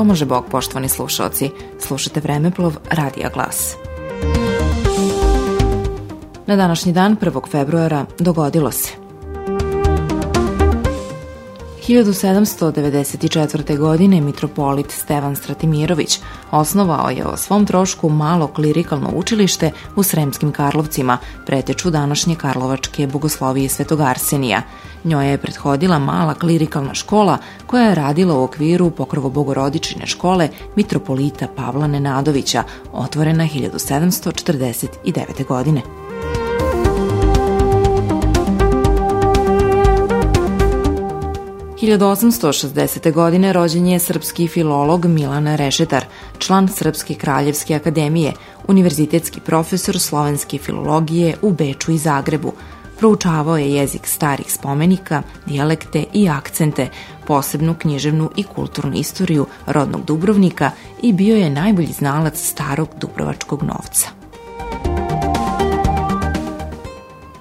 Pomaže Bog, poštovani slušalci. Slušate Vremeplov Radija Glas. Na današnji dan, 1. februara, dogodilo se. 1794. godine mitropolit Stevan Stratimirović osnovao je o svom trošku malo klirikalno učilište u Sremskim Karlovcima, preteču današnje Karlovačke bogoslovije Svetog Arsenija. Njoj je prethodila mala klirikalna škola koja je radila u okviru pokrovo-bogorodičine škole mitropolita Pavla Nenadovića, otvorena 1749. godine. 1860. godine rođen je srpski filolog Milan Rešetar, član Srpske kraljevske akademije, univerzitetski profesor slovenske filologije u Beču i Zagrebu. Proučavao je jezik starih spomenika, dijalekte i akcente, posebnu književnu i kulturnu istoriju rodnog Dubrovnika i bio je najbolji znalac starog dubrovačkog novca.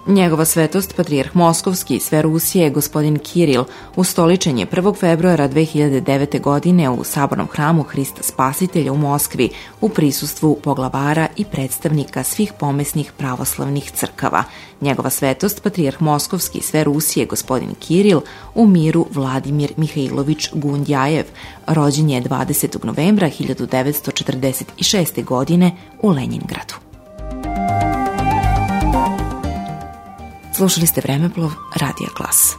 Njegova svetost, patrijarh Moskovski i sve Rusije, gospodin Kiril, ustoličen je 1. februara 2009. godine u sabornom hramu Hrista Spasitelja u Moskvi u prisustvu poglavara i predstavnika svih pomesnih pravoslavnih crkava. Njegova svetost, patrijarh Moskovski i sve Rusije, gospodin Kiril, u miru Vladimir Mihajlović Gundjajev, rođen je 20. novembra 1946. godine u Leningradu. Slušali ste Vremeplov Radija Glas.